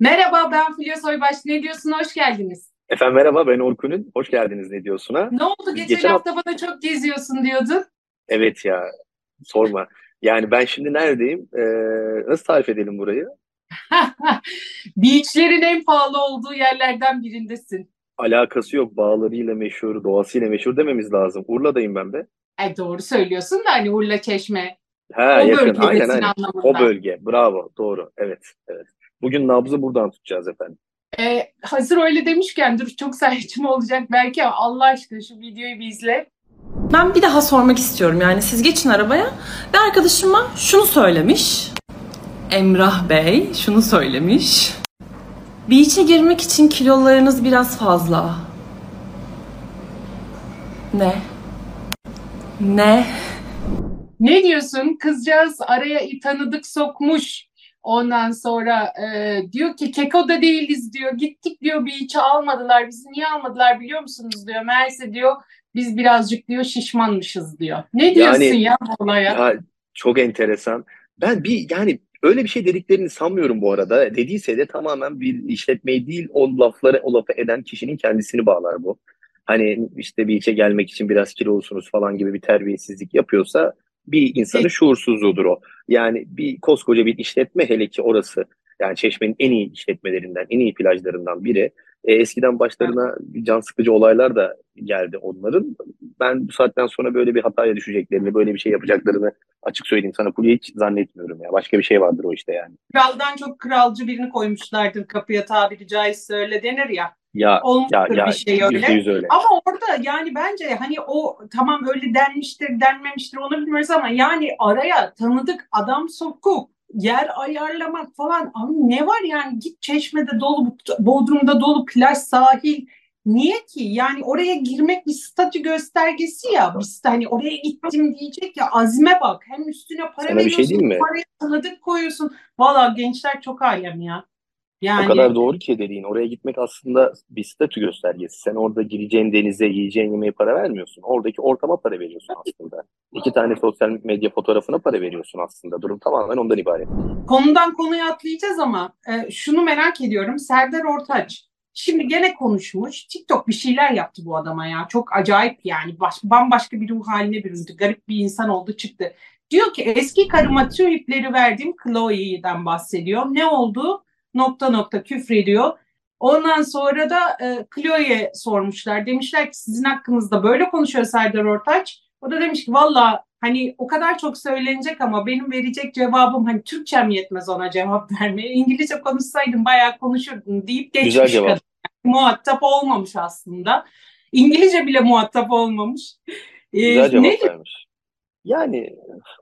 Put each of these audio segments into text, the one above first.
Merhaba ben Fulya Soybaş. Ne diyorsun? Hoş geldiniz. Efendim merhaba ben Orkun'un. Hoş geldiniz ne diyorsun'a? Ne oldu? Geçen, geçen hafta bana çok geziyorsun diyordun. Evet ya sorma. Yani ben şimdi neredeyim? Ee, nasıl tarif edelim burayı? Beachlerin en pahalı olduğu yerlerden birindesin. Alakası yok. Bağlarıyla meşhur, doğasıyla meşhur dememiz lazım. Urla'dayım ben de. E, doğru söylüyorsun da hani Urla Çeşme. Ha, o yakın. Aynen aynen. Anlamında. O bölge. Bravo. Doğru. Evet. Evet. Bugün nabzı buradan tutacağız efendim. Ee, hazır öyle demişken dur çok saçma olacak belki ama Allah aşkına şu videoyu bir izle. Ben bir daha sormak istiyorum yani siz geçin arabaya ve arkadaşıma şunu söylemiş. Emrah Bey şunu söylemiş. Beach'e girmek için kilolarınız biraz fazla. Ne? Ne? Ne diyorsun? Kızcağız araya tanıdık sokmuş. Ondan sonra e, diyor ki Keko'da değiliz diyor. Gittik diyor bir içi almadılar. Bizi niye almadılar biliyor musunuz diyor. Meğerse diyor biz birazcık diyor şişmanmışız diyor. Ne diyorsun yani, ya bu olaya? Ya, çok enteresan. Ben bir yani öyle bir şey dediklerini sanmıyorum bu arada. Dediyse de tamamen bir işletmeyi değil o lafları o lafı eden kişinin kendisini bağlar bu. Hani işte bir içe gelmek için biraz kilolusunuz falan gibi bir terbiyesizlik yapıyorsa bir insanın şuursuzluğudur o. Yani bir koskoca bir işletme hele ki orası yani Çeşme'nin en iyi işletmelerinden, en iyi plajlarından biri. E, eskiden başlarına can sıkıcı olaylar da geldi onların. Ben bu saatten sonra böyle bir hataya düşeceklerini, böyle bir şey yapacaklarını açık söyleyeyim sana Fulya hiç zannetmiyorum ya. Başka bir şey vardır o işte yani. Kraldan çok kralcı birini koymuşlardır kapıya tabiri caizse öyle denir ya. Ya, ya, ya, bir şey öyle. öyle. Ama orada yani bence hani o tamam öyle denmiştir denmemiştir onu bilmiyoruz ama yani araya tanıdık adam sokup yer ayarlamak falan abi ne var yani? Git çeşmede dolu Bodrum'da dolu plaj sahil. Niye ki? Yani oraya girmek bir statü göstergesi ya. Biz hani oraya gittim diyecek ya azme bak. Hem üstüne para Sana veriyorsun bir şey mi? paraya tanıdık koyuyorsun. Valla gençler çok alem ya yani... O kadar doğru ki dediğin. Oraya gitmek aslında bir statü göstergesi. Sen orada gireceğin denize, yiyeceğin yemeğe para vermiyorsun. Oradaki ortama para veriyorsun aslında. İki tane sosyal medya fotoğrafına para veriyorsun aslında. Durum tamamen ondan ibaret. Konudan konuya atlayacağız ama e, şunu merak ediyorum. Serdar Ortaç Şimdi gene konuşmuş. TikTok bir şeyler yaptı bu adama ya. Çok acayip yani. Baş, bambaşka bir ruh haline büründü. Garip bir insan oldu çıktı. Diyor ki eski karıma tüm ipleri verdiğim Chloe'den bahsediyor. Ne oldu? Nokta nokta küfrediyor. Ondan sonra da e, Chloe'ye sormuşlar. Demişler ki sizin hakkınızda böyle konuşuyor Serdar Ortaç. O da demiş ki valla hani o kadar çok söylenecek ama benim verecek cevabım hani Türkçem yetmez ona cevap vermeye. İngilizce konuşsaydım bayağı konuşurdum deyip geçmiş Güzel cevap. kadın. muhatap olmamış aslında. İngilizce bile muhatap olmamış. Ee, Güzel cevap ne, vermiş. Yani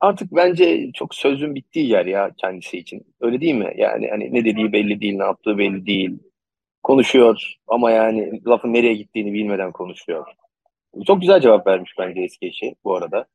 artık bence çok sözün bittiği yer ya kendisi için. Öyle değil mi? Yani hani ne dediği belli değil, ne yaptığı belli değil. Konuşuyor ama yani lafın nereye gittiğini bilmeden konuşuyor. Çok güzel cevap vermiş bence eski eşi bu arada.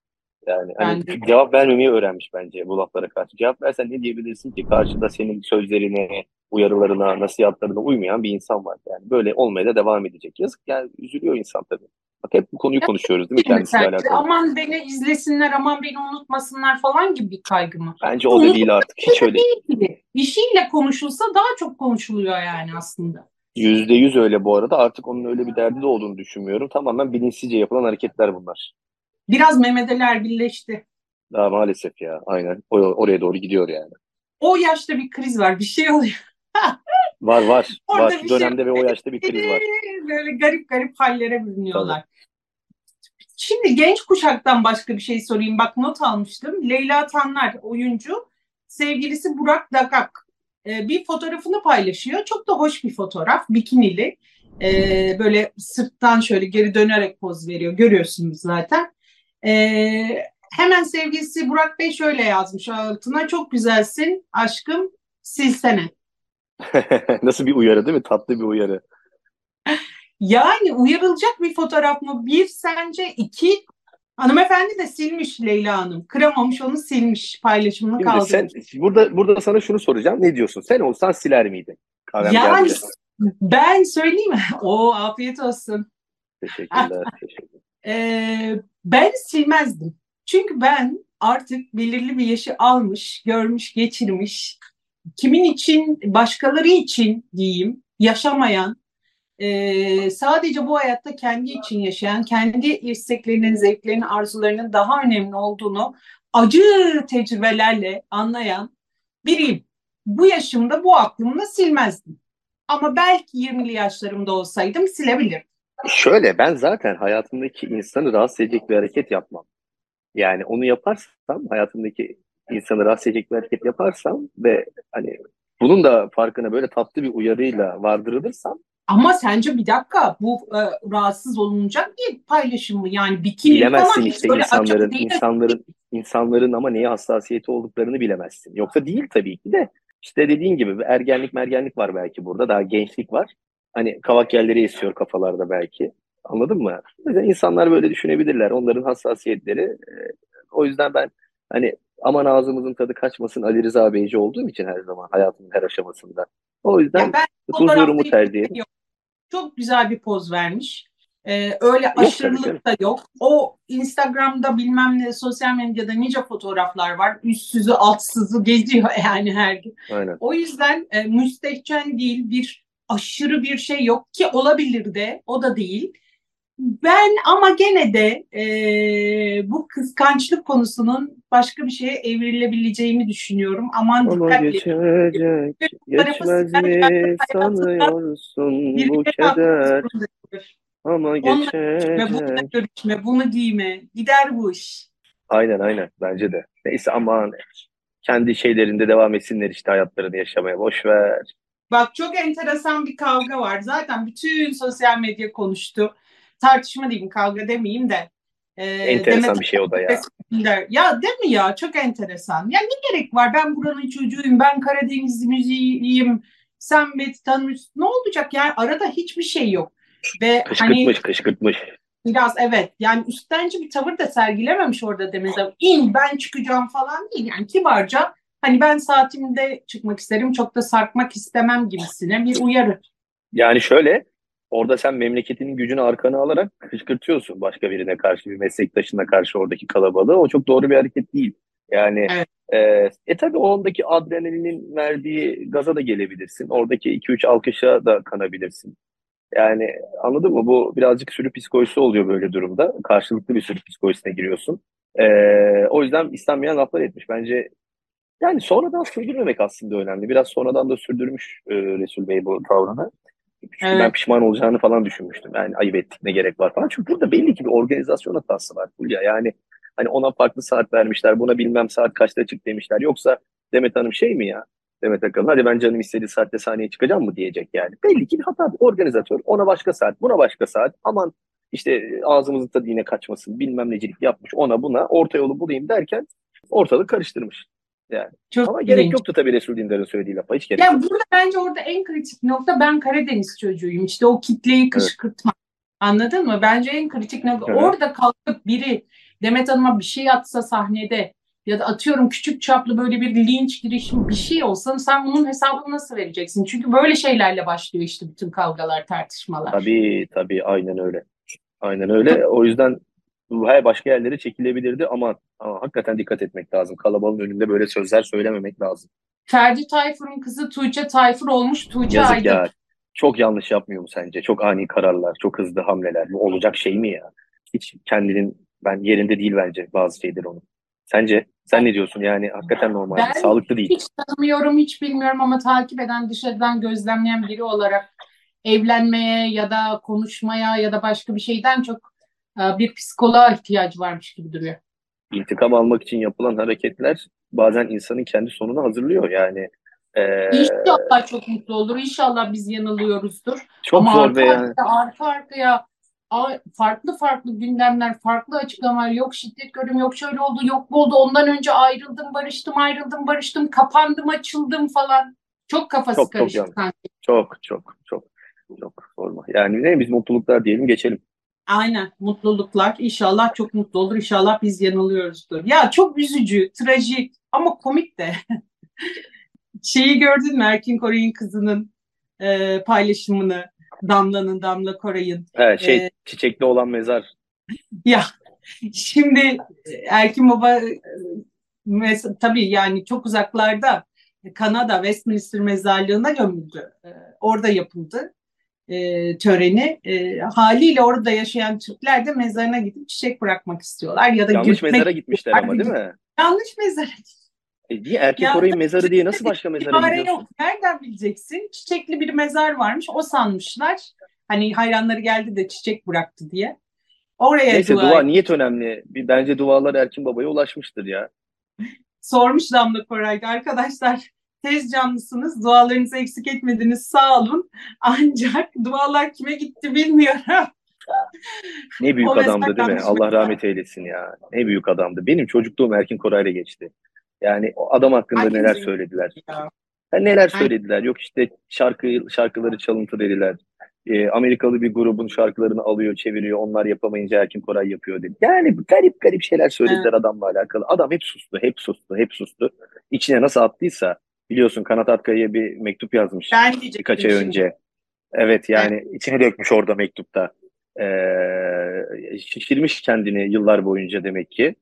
Yani hani cevap vermemeyi öğrenmiş bence bu laflara karşı. Cevap versen ne diyebilirsin ki? Karşıda senin sözlerine, uyarılarına, nasihatlarına uymayan bir insan var. Yani böyle olmaya da devam edecek. Yazık yani üzülüyor insan tabii. Bak hep bu konuyu konuşuyoruz değil mi kendisiyle alakalı? Aman beni izlesinler, aman beni unutmasınlar falan gibi bir kaygı mı? Bence o da değil artık. Hiç öyle değil. İşiyle konuşulsa daha çok konuşuluyor yani aslında. Yüzde yüz öyle bu arada. Artık onun öyle bir derdi de olduğunu düşünmüyorum. Tamamen bilinçsizce yapılan hareketler bunlar. Biraz Mehmet birleşti. Daha maalesef ya. Aynen. O, oraya doğru gidiyor yani. O yaşta bir kriz var. Bir şey oluyor. var var. Orada var. Şu dönemde şey... ve o yaşta bir kriz var. Böyle garip garip hallere bürünüyorlar. Tabii. Şimdi genç kuşaktan başka bir şey sorayım. Bak not almıştım. Leyla Tanlar oyuncu. Sevgilisi Burak Dakak e, bir fotoğrafını paylaşıyor. Çok da hoş bir fotoğraf. Bikinili. E, böyle sırttan şöyle geri dönerek poz veriyor. Görüyorsunuz zaten. E, hemen sevgilisi Burak Bey şöyle yazmış altına. Çok güzelsin aşkım silsene. Nasıl bir uyarı değil mi? Tatlı bir uyarı. Yani uyarılacak bir fotoğraf mı? Bir sence iki Hanımefendi de silmiş Leyla Hanım. Kıramamış onu silmiş paylaşımını kaldırmış. Sen, burada, burada sana şunu soracağım. Ne diyorsun? Sen olsan siler miydin? Kahvem yani ben söyleyeyim mi? O afiyet olsun. Teşekkürler. teşekkürler. Ee, ben silmezdim. Çünkü ben artık belirli bir yaşı almış, görmüş, geçirmiş kimin için, başkaları için diyeyim, yaşamayan, e, sadece bu hayatta kendi için yaşayan, kendi isteklerinin, zevklerinin, arzularının daha önemli olduğunu acı tecrübelerle anlayan biriyim. Bu yaşımda bu aklımda silmezdim. Ama belki 20'li yaşlarımda olsaydım silebilirdim. Şöyle ben zaten hayatımdaki insanı rahatsız edecek bir hareket yapmam. Yani onu yaparsam hayatımdaki insanı rahatsız edecek bir hareket yaparsam ve hani bunun da farkına böyle tatlı bir uyarıyla vardırılırsam ama sence bir dakika bu e, rahatsız olunacak bir paylaşım mı? Yani bikini bilemezsin falan işte böyle insanların insanların insanların ama neye hassasiyeti olduklarını bilemezsin. Yoksa değil tabii ki de işte dediğin gibi bir ergenlik mergenlik var belki burada. Daha gençlik var. Hani kavak yerleri esiyor kafalarda belki. Anladın mı? Yüzden insanlar böyle düşünebilirler. Onların hassasiyetleri. e, o yüzden ben hani aman ağzımızın tadı kaçmasın Ali Rıza Beyci olduğum için her zaman hayatımın her aşamasında. O yüzden Ya ben huzurumu tercih yok. Çok güzel bir poz vermiş. Ee, öyle aşırılık da yok. O Instagram'da bilmem ne sosyal medyada nice fotoğraflar var. Üstsüzü altsızı geziyor yani her gün. Aynen. O yüzden e, müstehcen değil bir aşırı bir şey yok ki olabilir de o da değil. Ben ama gene de e, bu kıskançlık konusunun başka bir şeye evrilebileceğimi düşünüyorum. Aman Ama dikkat edin. geçecek, geçmez mi sanıyorsun bu keder? Ama geçecek. görüşme, bunu giyme. Gider bu iş. Aynen aynen bence de. Neyse aman kendi şeylerinde devam etsinler işte hayatlarını yaşamaya. Boş ver. Bak çok enteresan bir kavga var. Zaten bütün sosyal medya konuştu. Tartışma diyeyim, kavga demeyeyim de. Ee, Enteresan Demet bir şey o da ya. Ya değil mi ya? Çok enteresan. Ya ne gerek var? Ben buranın çocuğuyum, ben Karadeniz müziğiyim. Sen beni tanıyorsun. Ne olacak? Yani arada hiçbir şey yok. Ve hani Kışkırtmış kışkırtmış. Biraz evet yani üstenci bir tavır da sergilememiş orada Deniz Hanım. İn ben çıkacağım falan değil yani kibarca hani ben saatimde çıkmak isterim çok da sarkmak istemem gibisine bir uyarı. Yani şöyle orada sen memleketinin gücünü arkana alarak kışkırtıyorsun başka birine karşı bir meslektaşına karşı oradaki kalabalığı. O çok doğru bir hareket değil. Yani Evet. e, e tabii o ondaki adrenalinin verdiği gaza da gelebilirsin. Oradaki 2-3 alkışa da kanabilirsin. Yani anladın mı? Bu birazcık sürü psikolojisi oluyor böyle durumda. Karşılıklı bir sürü psikolojisine giriyorsun. E, o yüzden istenmeyen laflar etmiş. Bence yani sonradan sürdürmemek aslında önemli. Biraz sonradan da sürdürmüş e, Resul Bey bu tavrını. Çünkü Evet. ben pişman olacağını falan düşünmüştüm. Yani ayıp ettik ne gerek var falan. Çünkü burada belli ki bir organizasyon hatası var Fulya. Yani hani ona farklı saat vermişler. Buna bilmem saat kaçta çık demişler. Yoksa Demet Hanım şey mi ya? Demet Akalın hadi ben canım istediği saatte sahneye çıkacağım mı diyecek yani. Belli ki bir hata. Bir organizatör ona başka saat buna başka saat. Aman işte ağzımızın tadı yine kaçmasın bilmem necilik yapmış ona buna orta yolu bulayım derken ortalık karıştırmış. Yani. Çok Ama gerek yoktu tabii Resul Dindar'ın söylediği lafa. Hiç gerek Ya yok. burada bence orada en kritik nokta ben Karadeniz çocuğuyum. İşte o kitleyi kışkırtma. Anladın mı? Bence en kritik nokta. Hı. Orada kalkıp biri Demet Hanım'a bir şey atsa sahnede ya da atıyorum küçük çaplı böyle bir linç girişim bir şey olsa sen bunun hesabını nasıl vereceksin? Çünkü böyle şeylerle başlıyor işte bütün kavgalar, tartışmalar. Tabii tabii aynen öyle. Aynen öyle. O yüzden her başka yerlere çekilebilirdi ama, ama hakikaten dikkat etmek lazım. Kalabalığın önünde böyle sözler söylememek lazım. Ferdi Tayfur'un kızı Tuğçe Tayfur olmuş. Tuğçe Yazık Aydın. ya. Çok yanlış yapmıyor mu sence? Çok ani kararlar, çok hızlı hamleler. Bu olacak şey mi ya? Hiç kendinin ben yerinde değil bence bazı şeyler onun. Sence? Sen ne diyorsun? Yani hakikaten normal. Ben Sağlıklı değil. Hiç tanımıyorum, hiç bilmiyorum ama takip eden, dışarıdan gözlemleyen biri olarak evlenmeye ya da konuşmaya ya da başka bir şeyden çok bir psikoloğa ihtiyacı varmış gibi duruyor. İntikam almak için yapılan hareketler bazen insanın kendi sonunu hazırlıyor. Yani eee, İnşallah çok mutlu olur. İnşallah biz yanılıyoruzdur. çok Ama zor arka ve yani. arka arkaya farklı farklı gündemler, farklı açıklamalar. Yok şiddet görüm, yok şöyle oldu, yok bu oldu. Ondan önce ayrıldım, barıştım, ayrıldım, barıştım, kapandım, açıldım falan. Çok kafası Çok, çok yanlış. sanki. Çok çok çok çok sorma. Yani ne biz mutluluklar diyelim geçelim. Aynen mutluluklar. İnşallah çok mutlu olur. İnşallah biz yanılıyoruzdur. Ya çok üzücü, trajik ama komik de. Şeyi gördün mü Erkin Koray'ın kızının e, paylaşımını? Damla'nın, Damla Koray'ın. He, şey Ee, çiçekli olan mezar. Ya şimdi Erkin Baba e, mes- tabii yani çok uzaklarda Kanada Westminster Mezarlığı'na gömüldü. E, orada yapıldı e, töreni. E, haliyle orada yaşayan Türkler de mezarına gidip çiçek bırakmak istiyorlar. ya da Yanlış mezara gitmişler ama değil mi? Yanlış mezara e niye erkek Koray'ın mezarı diye nasıl başka mezara gidiyorsun? yok. Nereden bileceksin? Çiçekli bir mezar varmış. O sanmışlar. Hani hayranları geldi de çiçek bıraktı diye. Oraya Neyse dua, dua niyet önemli. Bir, bence dualar Erkin Baba'ya ulaşmıştır ya. Sormuş Damla Koray'da arkadaşlar tez canlısınız. Dualarınızı eksik etmediniz. Sağ olun. Ancak dualar kime gitti bilmiyorum. Ne büyük o adamdı değil mi? Allah rahmet eylesin ya. Ne büyük adamdı. Benim çocukluğum Erkin Koray'la geçti. Yani o adam hakkında Hangi neler söylediler. Ya. Yani neler söylediler. Yok işte şarkı şarkıları çalıntı dediler. E, Amerikalı bir grubun şarkılarını alıyor, çeviriyor. Onlar yapamayınca Erkin Koray yapıyor dedi. Yani garip garip şeyler söylediler evet. adamla alakalı. Adam hep sustu, hep sustu, hep sustu. İçine nasıl attıysa biliyorsun Kanat Akkaya'ya bir mektup yazmış ben birkaç ay önce. Evet yani evet. içine dökmüş orada mektupta. Ee, şişirmiş kendini yıllar boyunca demek ki.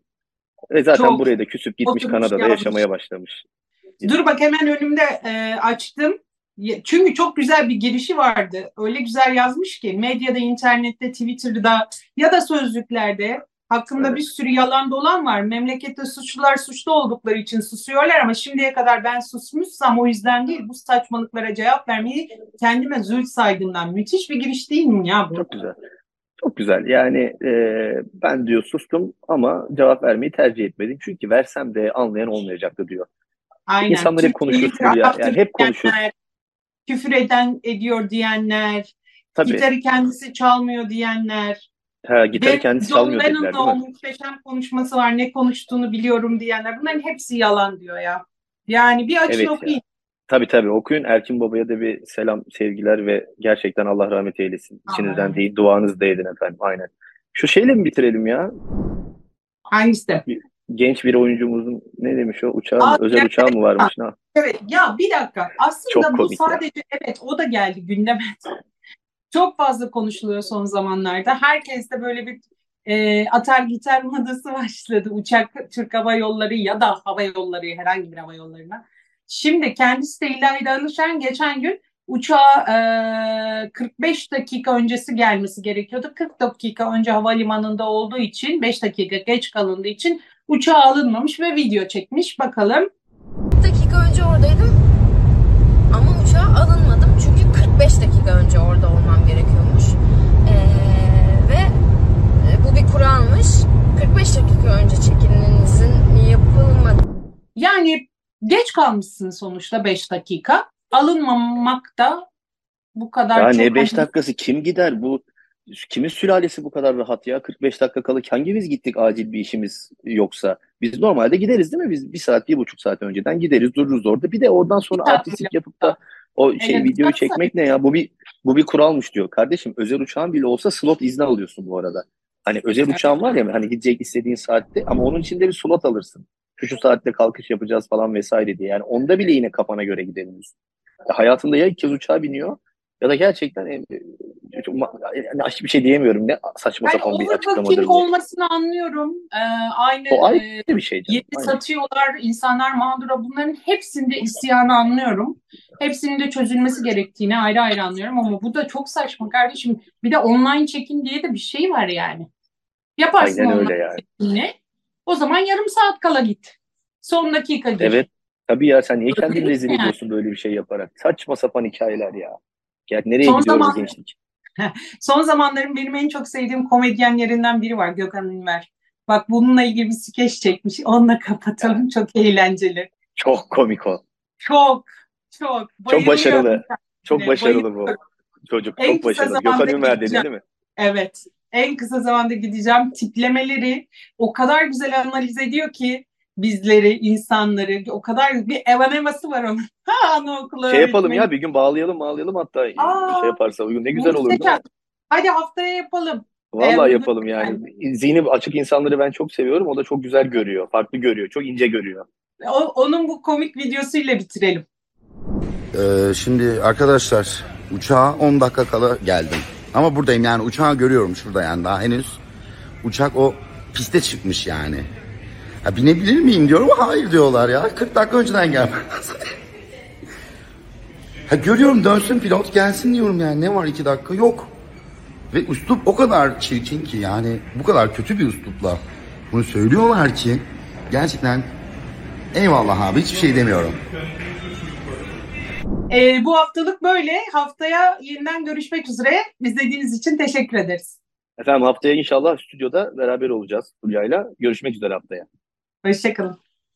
Ve zaten Çok buraya da küsüp gitmiş Kanada'da yazmış. yaşamaya başlamış. Dur bak hemen önümde e, açtım. Çünkü çok güzel bir girişi vardı. Öyle güzel yazmış ki medyada, internette, Twitter'da ya da sözlüklerde hakkında evet. bir sürü yalan dolan var. Memlekette suçlular suçlu oldukları için susuyorlar ama şimdiye kadar ben susmuşsam o yüzden değil bu saçmalıklara cevap vermeyi kendime zül saygından. Müthiş bir giriş değil mi ya bu? Çok güzel. Çok güzel. Yani e, ben diyor sustum ama cevap vermeyi tercih etmedim. Çünkü versem de anlayan olmayacaktı diyor. Aynen. İnsanlar hep konuşur ya. Yani hep konuşur. Küfür eden ediyor diyenler, Tabii. gitarı kendisi çalmıyor diyenler. Ha, gitarı kendisi John çalmıyor dediler değil mi? o muhteşem konuşması var. Ne konuştuğunu biliyorum diyenler. Bunların hepsi yalan diyor ya. Yani bir açın evet okuyun. Ya. Tabii tabii okuyun. Erkin Baba'ya da bir selam, sevgiler ve gerçekten Allah rahmet eylesin. İçinizden Amin. değil, duanız da edin efendim. Aynen. Şu şeyle mi bitirelim ya? Hangisi? Genç bir oyuncumuzun ne demiş o uçağı Aa, özel evet, uçağı mı varmış? Ha. Evet ya bir dakika. Aslında Çok bu sadece ya. evet o da geldi gündeme. Çok fazla konuşuluyor son zamanlarda. Herkes de böyle bir e, atar gitar modası başladı. Uçak, Türk Hava Yolları ya da hava yolları herhangi bir hava yollarına. Şimdi kendisi de İlahi Alışan geçen gün uçağa e, 45 dakika öncesi gelmesi gerekiyordu. 40 dakika önce havalimanında olduğu için 5 dakika geç kalındığı için uçağa alınmamış ve video çekmiş. Bakalım. dakika önce oradaydım ama uçağa alınmadım çünkü 45 dakika önce orada olmam gerekiyormuş. Ee, ve e, bu bir kuralmış. 45 dakika önce çekiminizin yapılmadı. Yani Geç kalmışsın sonuçta 5 dakika. Alınmamak da bu kadar ya çok... ne 5 dakikası kim gider bu kimin sülalesi bu kadar rahat ya 45 dakika kalı hangimiz gittik acil bir işimiz yoksa biz normalde gideriz değil mi biz bir saat bir buçuk saat önceden gideriz dururuz orada bir de oradan sonra artistik yapıp da o şey evet, videoyu çekmek ne ya? Bu bir bu bir kuralmış diyor. Kardeşim özel uçağın bile olsa slot izni alıyorsun bu arada. Hani özel uçağın var ya hani gidecek istediğin saatte ama onun içinde bir slot alırsın. Şu şu saatte kalkış yapacağız falan vesaire diye. Yani onda bile yine kafana göre gidemiyorsun. Hayatında ya ilk kez uçağa biniyor ya da gerçekten çok, yani bir şey diyemiyorum. Ne saçma yani sapan bir açıklamadır. Yani olmasını anlıyorum. Ee, aynı, o ayrı e, bir şey. Yedi satıyorlar, insanlar mağdura. Bunların hepsinde isyanı anlıyorum. Hepsinin de çözülmesi gerektiğini ayrı ayrı anlıyorum ama bu da çok saçma kardeşim. Bir de online çekin diye de bir şey var yani. Yaparsın Aynen öyle yani. O zaman yarım saat kala git. Son dakika gir. Evet. Tabii ya sen niye kendini rezil yani. ediyorsun böyle bir şey yaparak? Saçma sapan hikayeler ya. Ya nereye Son gidiyoruz zaman... gençlik? Son zamanların benim en çok sevdiğim komedyenlerinden biri var Gökhan Ünver. Bak bununla ilgili bir skeç çekmiş. Onunla kapatalım. Çok eğlenceli. Çok komik o. Çok. Çok. Çok başarılı. Çok başarılı bu çocuk. En çok başarılı. Gökhan Ünver dedi değil mi? Evet en kısa zamanda gideceğim. Tiplemeleri o kadar güzel analiz ediyor ki bizleri, insanları. O kadar bir evaneması var onun. Anaokulu Şey yapalım ya bir gün bağlayalım bağlayalım hatta Aa, şey yaparsa uygun. Ne güzel olur. Hadi haftaya yapalım. Vallahi ee, yapalım yani. yani. Zihni açık insanları ben çok seviyorum. O da çok güzel görüyor. Farklı görüyor. Çok ince görüyor. O, onun bu komik videosuyla bitirelim. Ee, şimdi arkadaşlar uçağa 10 dakika kala geldim. Ama buradayım yani uçağı görüyorum şurada yani daha henüz. Uçak o piste çıkmış yani. Ya binebilir miyim diyorum hayır diyorlar ya. 40 dakika önceden gelmem Ha görüyorum dönsün pilot gelsin diyorum yani ne var iki dakika yok. Ve üslup o kadar çirkin ki yani bu kadar kötü bir üslupla bunu söylüyorlar ki gerçekten eyvallah abi hiçbir şey demiyorum. Ee, bu haftalık böyle. Haftaya yeniden görüşmek üzere. İzlediğiniz için teşekkür ederiz. Efendim haftaya inşallah stüdyoda beraber olacağız Fulya'yla. Görüşmek üzere haftaya. Hoşçakalın.